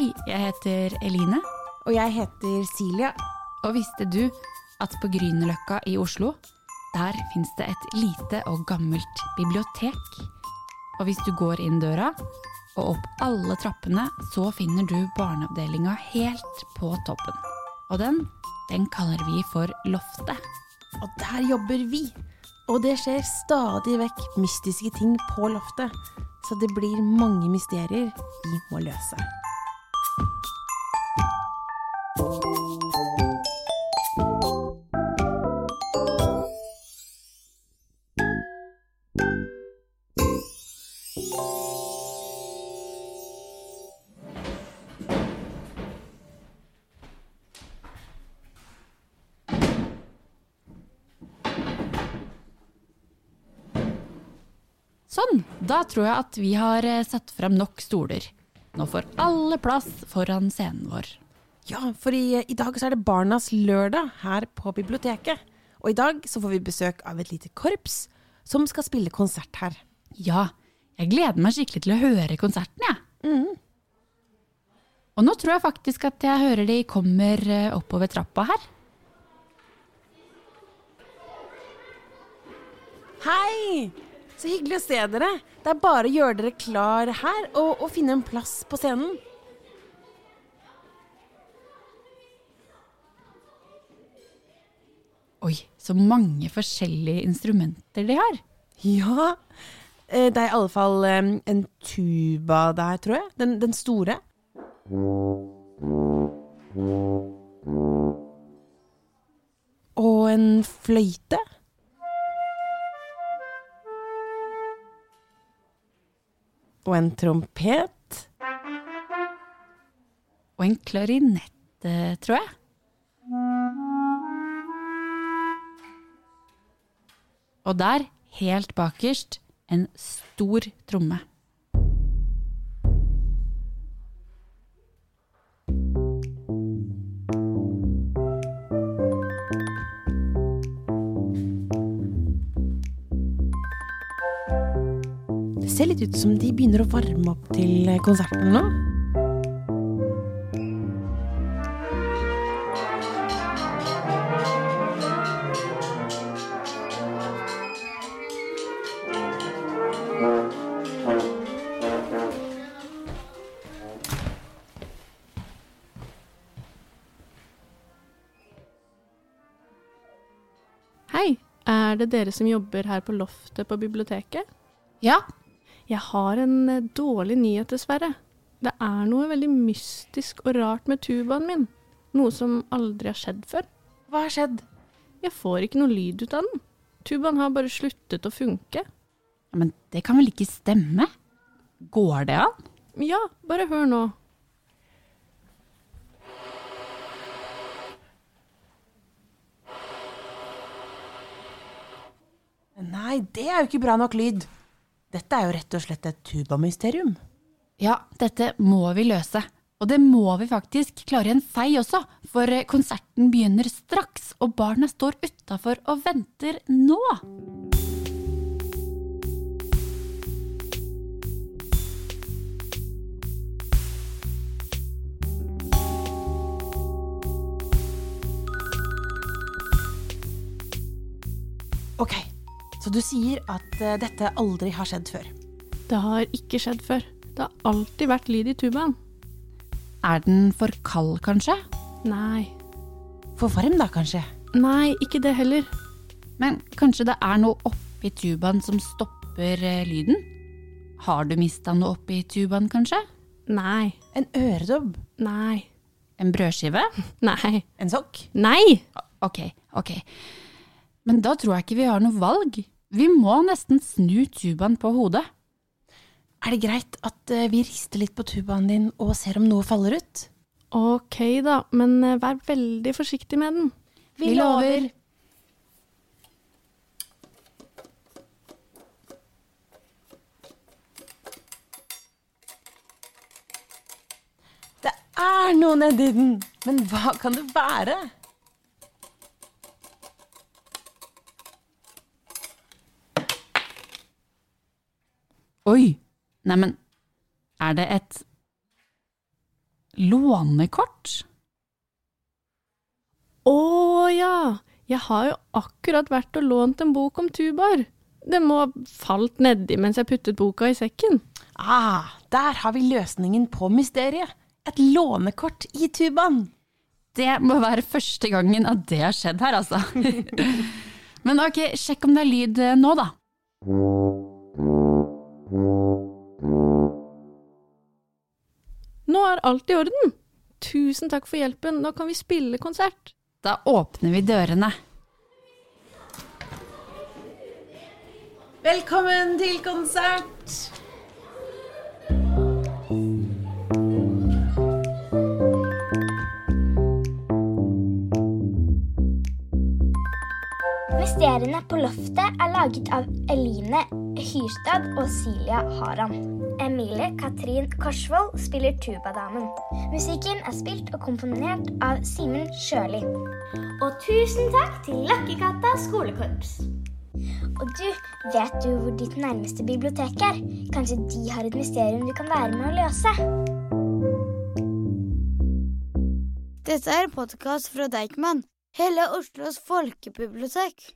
Hei, jeg heter Eline. Og jeg heter Silja. Og visste du at på Grünerløkka i Oslo, der fins det et lite og gammelt bibliotek? Og hvis du går inn døra og opp alle trappene, så finner du barneavdelinga helt på toppen. Og den, den kaller vi for Loftet. Og der jobber vi. Og det skjer stadig vekk mystiske ting på loftet. Så det blir mange mysterier vi må løse. Sånn, da tror jeg at vi har eh, satt frem nok stoler. Nå får alle plass foran scenen vår. Ja, for i, i dag så er det Barnas lørdag her på biblioteket. Og i dag så får vi besøk av et lite korps som skal spille konsert her. Ja, jeg gleder meg skikkelig til å høre konserten, jeg. Og nå tror jeg faktisk at jeg hører de kommer eh, oppover trappa her. Hei! Så hyggelig å se dere. Det er bare å gjøre dere klar her og, og finne en plass på scenen. Oi, så mange forskjellige instrumenter de har. Ja, eh, det er i alle fall eh, en tuba der, tror jeg. Den, den store. Og en fløyte. Og en trompet. Og en klarinett, eh, tror jeg. Og der, helt bakerst, en stor tromme. Ser litt ut som de begynner å varme opp til konserten nå. Hei, er det dere som jobber her på loftet på biblioteket? Ja, Jeg har en eh, dårlig nyhet, dessverre. Det er noe veldig mystisk og rart med tubaen min. Noe som aldri har skjedd før. Hva har skjedd? Jeg får ikke noe lyd ut av den. Tubaen har bare sluttet å funke. men det kan vel ikke stemme? Går det an? Ja, bare hør nå. Nei, det er jo ikke bra nok lyd. Dette er jo rett og slett et tubamysterium. Ja, dette må vi løse. Og det må vi faktisk klare en fei også, for konserten begynner straks, og barna står utafor og venter nå. Ok, så du sier at eh, dette aldri har skjedd før. Det har ikke skjedd før. Det har alltid vært lyd i tubaen. Er den for kald, kanskje? Nei. For varm da, kanskje? Nei, ikke det heller. Men kanskje det er noe oppi tubaen som stopper eh, lyden? Har du mista noe oppi tubaen, kanskje? Nei. En øredobb? Nei. En brødskive? Nei. En sokk? Nei! Ok, ok. Men da tror jeg ikke vi har noe valg. Vi må nesten snu tubaen på hodet. Er det greit at eh, vi rister litt på tubaen din og ser om noe faller ut? Ok da, men eh, vær veldig forsiktig med den. Vi lover. Det er noe nedi den, men hva kan det være? Oi! Neimen, er det et Lånekort? Å ja! Jeg har jo akkurat vært og lånt en bok om tubar. Det må ha falt nedi mens jeg puttet boka i sekken. Ah, der har vi løsningen på mysteriet. Et lånekort i tubaen. Det må være første gangen at det har skjedd her, altså. Men ok, sjekk om det er lyd eh, nå, da. Er alt i orden. Tusen takk for hjelpen, nå kan vi spille konsert. Da åpner vi dørene. Velkommen til konsert! Mysteriene på loftet er laget av Eline Hyrstad og Silja Haram. Emilie Katrin Korsvold spiller tubadamen. Musikken er spilt og komponert av Simen Sjøli. Og tusen takk til Løkkekatta skolekorps. Og du, vet du hvor ditt nærmeste bibliotek er? Kanskje de har et mysterium du kan være med å løse? Dette er en podkast fra Deichman, hele Oslos folkebibliotek.